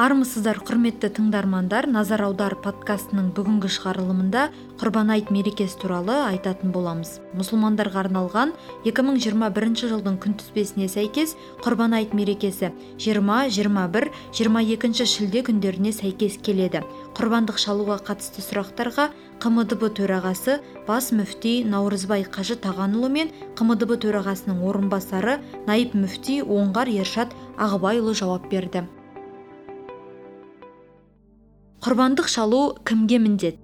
армысыздар құрметті тыңдармандар назар аудар подкастының бүгінгі шығарылымында құрбан айт мерекесі туралы айтатын боламыз. Мұсылмандарға арналған 2021 жылдың күнтізбесіне сәйкес құрбан айт мерекесі 20-21 22 шілде күндеріне сәйкес келеді. Құрбандық шалуға қатысты сұрақтарға қмдб төрағасы бас мүфти наурызбай қажы тағанұлы мен қмдб төрағасының орынбасары наиб мүфти оңғар ершат ағыбайұлы жауап берді. Құрбандық шалу кімге міндет?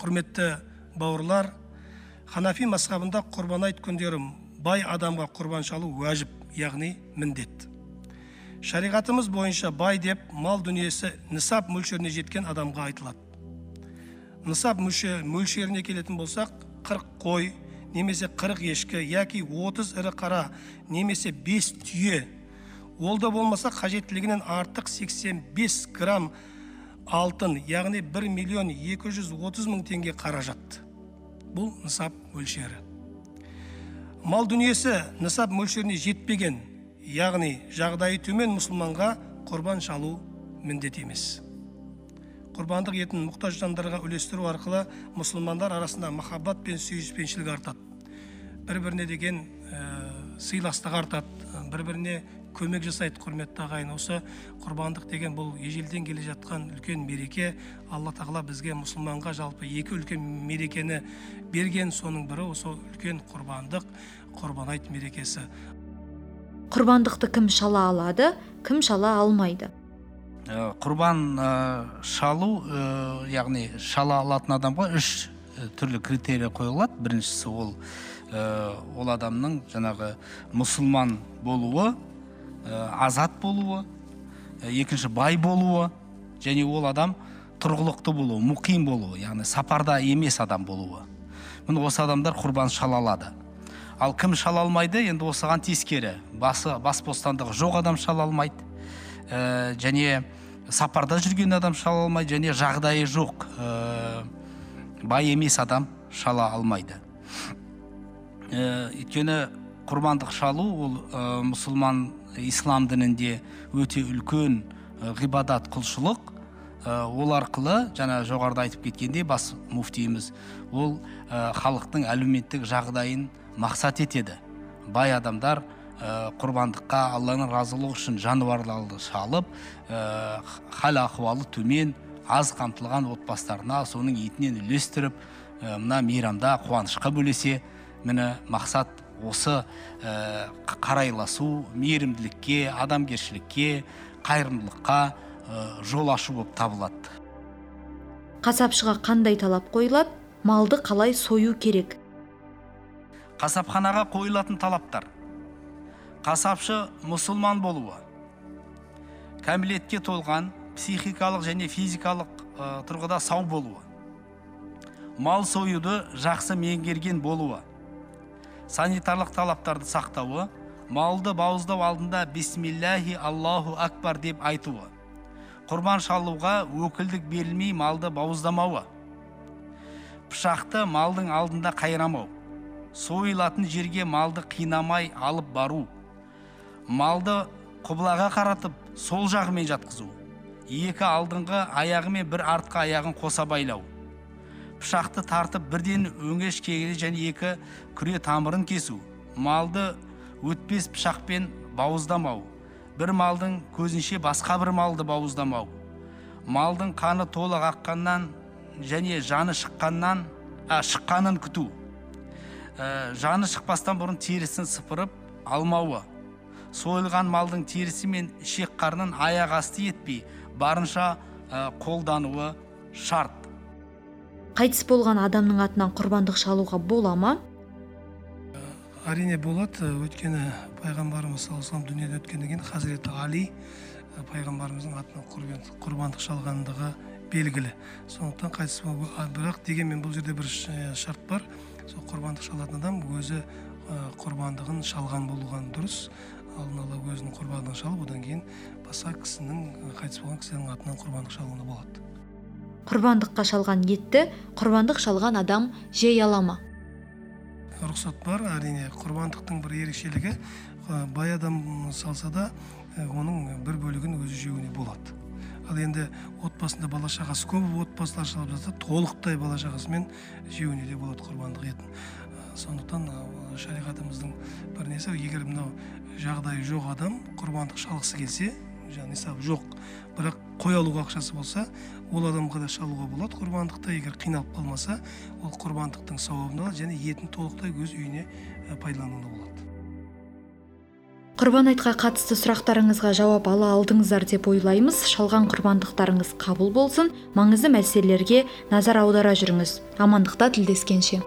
Құрметті бауырлар ханафи мазхабында құрбан айт күндері бай адамға құрбан шалу уәжіп яғни міндет. Шариғатымыз бойынша бай деп мал дүниесі нысап мөлшеріне жеткен адамға айтылады. Нысап мөлшеріне келетін болсақ қырық қой немесе қырық ешкі яки отыз ірі қара немесе бес түйе ол да болмаса қажеттілігінен артық 85 грамм алтын яғни 1 миллион 230 мың теңге қаражат. Бұл нысап мөлшері. Мал дүниесі нысап мөлшеріне жетпеген яғни жағдайы төмен мұсылманға құрбан шалу міндет емес. Құрбандық етін мұқтаж жандарға үлестіру арқылы мұсылмандар арасында махаббат пен сүйіспеншілік артады. Бір біріне деген ә, сыйластық артады. Бір біріне көмек жасайды құрметті ағайын. Осы құрбандық деген бұл ежелден келе жатқан үлкен мереке. Алла тағала бізге мұсылманға жалпы екі үлкен мерекені берген. Соның бірі осы үлкен құрбандық құрбан айт мерекесі. Құрбандықты кім шала алады кім шала алмайды? Ә, құрбан ә, шалу ә, яғни шала алатын адамға үш түрлі критерий қойылады. Біріншісі ол ол адамның жаңағы мұсылман болуы азат болуы э, екінші бай болуы және ол адам тұрғылықты болуы мұқим болуы яғни сапарда емес адам болуы. Міне осы адамдар құрбан шала алады. Ал кім шала алмайды? Енді осыған тескері басы бас бостандығы жоқ адам шала алмайды. Ә, және сапарда жүрген адам шала алмайды және жағдайы жоқ ә, бай емес адам шала алмайды. Өйткені құрбандық шалу ол ә, мұсылман ислам дінінде өте үлкен ғибадат құлшылық. Ол арқылы жаңа жоғарыда айтып кеткендей бас муфтиіміз ол халықтың әлеуметтік жағдайын мақсат етеді. Бай адамдар құрбандыққа алланың разылығы үшін жануарларды шалып хал ахуалы төмен аз қамтылған отбасыларына соның етінен үлестіріп мына мейрамда қуанышқа бөлесе. Міне мақсат осы ә, қарайласу мейірімділікке адамгершілікке қайырымдылыққа ә, жол ашу болып табылады. Қасапшыға қандай талап қойылады? Малды қалай сою керек? Қасапханаға қойылатын талаптар. Қасапшы мұсылман болуы кәмелетке толған психикалық және физикалық ә, тұрғыда сау болуы мал союды жақсы меңгерген болуы санитарлық талаптарды сақтауы малды бауыздау алдында бисмиллахи аллаху акбар деп айтуы құрбан шалуға өкілдік берілмей малды бауыздамауы пышақты малдың алдында қайрамау сойылатын жерге малды қинамай алып бару малды құбылаға қаратып сол жағымен жатқызу екі алдыңғы аяғы мен бір артқы аяғын қоса байлау. Пышақты тартып бірден өңеш кегілі және екі күре тамырын кесу. Малды өтпес пышақпен бауыздамау. Бір малдың көзінше басқа бір малды бауыздамау. Малдың қаны толық аққаннан және жаны шыққаннан а, шыққанын күту. Ә, жаны шықпастан бұрын терісін сыпырып алмауы. Сойылған малдың терісі мен ішек қарнын аяқ асты етпей барынша ә, қолдануы шарт. Қайтыс болған адамның атынан құрбандық шалуға бола ма? Әрине болады. Өйткені пайғамбарымыз саллаллаху дүниеден өткеннен кейін хазіреті али пайғамбарымыздың атынан құрбандық шалғандығы белгілі. Сондықтан қайтыс бірақ дегенмен бұл жерде бір шарт бар. Сол құрбандық шалатын адам өзі құрбандығын шалған болған дұрыс. Алдын ала өзінің құрбандығын шалып одан кейін басқа кісінің қайтыс болған кісінің атынан құрбандық шалуына болады. Құрбандыққа шалған етті құрбандық шалған адам жей ала ма? Рұқсат бар әрине құрбандықтың бір ерекшелігі бай адам салса да оның бір бөлігін өзі жеуіне болады. Ал енді отбасында бала шағасы көп отбасылар салып жатса толықтай бала шағасымен жеуіне де болады құрбандық етін. Сондықтан шариғатымыздың бір несі егер мынау жағдайы жоқ адам құрбандық шалғысы келсе жаңағы жоқ. Бірақ қой алуға ақшасы болса ол адамға да шалуға болады. Құрбандықты егер қиналып қалмаса ол құрбандықтың сауабын алады және етін толықтай өз үйіне пайдалануына болады. Құрбан айтқа қатысты сұрақтарыңызға жауап ала алдыңыздар деп ойлаймыз. Шалған құрбандықтарыңыз қабыл болсын. Маңызды мәселелерге назар аудара жүріңіз. Амандықта тілдескенше.